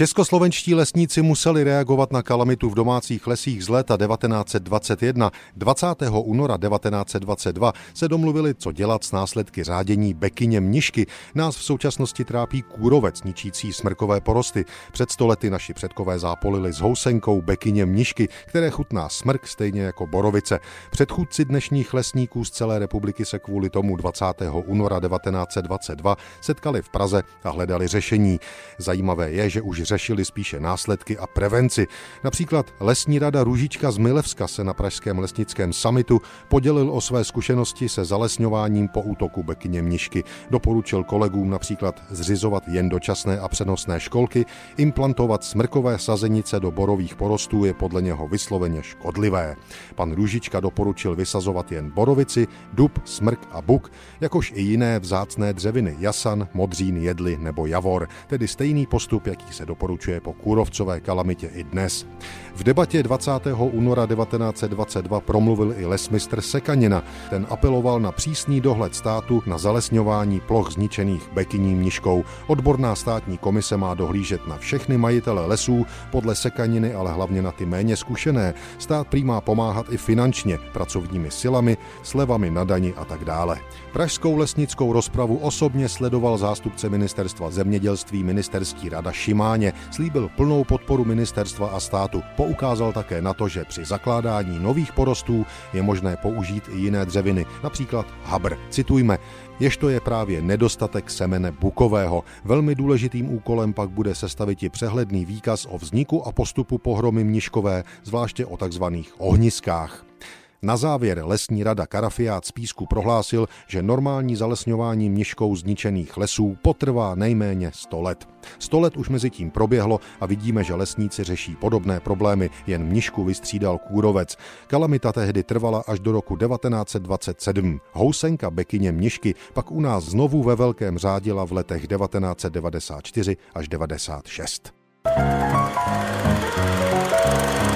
Českoslovenští lesníci museli reagovat na kalamitu v domácích lesích z léta 1921. 20. února 1922 se domluvili, co dělat s následky řádění bekyně mnišky. Nás v současnosti trápí kůrovec, ničící smrkové porosty. Před stolety naši předkové zápolili s housenkou bekyně mnišky, které chutná smrk stejně jako borovice. Předchůdci dnešních lesníků z celé republiky se kvůli tomu 20. února 1922 setkali v Praze a hledali řešení. Zajímavé je, že už řešili spíše následky a prevenci. Například lesní rada Růžička z Milevska se na pražském lesnickém samitu podělil o své zkušenosti se zalesňováním po útoku bekyně mnišky. Doporučil kolegům například zřizovat jen dočasné a přenosné školky, implantovat smrkové sazenice do borových porostů je podle něho vysloveně škodlivé. Pan Růžička doporučil vysazovat jen borovici, dub, smrk a buk, jakož i jiné vzácné dřeviny jasan, modřín, jedly nebo javor, tedy stejný postup, jaký se doporučuje po kůrovcové kalamitě i dnes. V debatě 20. února 1922 promluvil i lesmistr Sekanina. Ten apeloval na přísný dohled státu na zalesňování ploch zničených bekyní mniškou. Odborná státní komise má dohlížet na všechny majitele lesů, podle Sekaniny ale hlavně na ty méně zkušené. Stát prý má pomáhat i finančně, pracovními silami, slevami na dani a tak dále. Pražskou lesnickou rozpravu osobně sledoval zástupce ministerstva zemědělství ministerský rada Šimáně, slíbil plnou podporu ministerstva a státu. Poukázal také na to, že při zakládání nových porostů je možné použít i jiné dřeviny, například habr. Citujme, jež to je právě nedostatek semene bukového. Velmi důležitým úkolem pak bude sestavit i přehledný výkaz o vzniku a postupu pohromy mniškové, zvláště o takzvaných ohniskách. Na závěr lesní rada Karafiát z Písku prohlásil, že normální zalesňování mniškou zničených lesů potrvá nejméně 100 let. 100 let už mezi tím proběhlo a vidíme, že lesníci řeší podobné problémy, jen mnišku vystřídal kůrovec. Kalamita tehdy trvala až do roku 1927. Housenka bekyně mnišky pak u nás znovu ve velkém řádila v letech 1994 až 96. thank you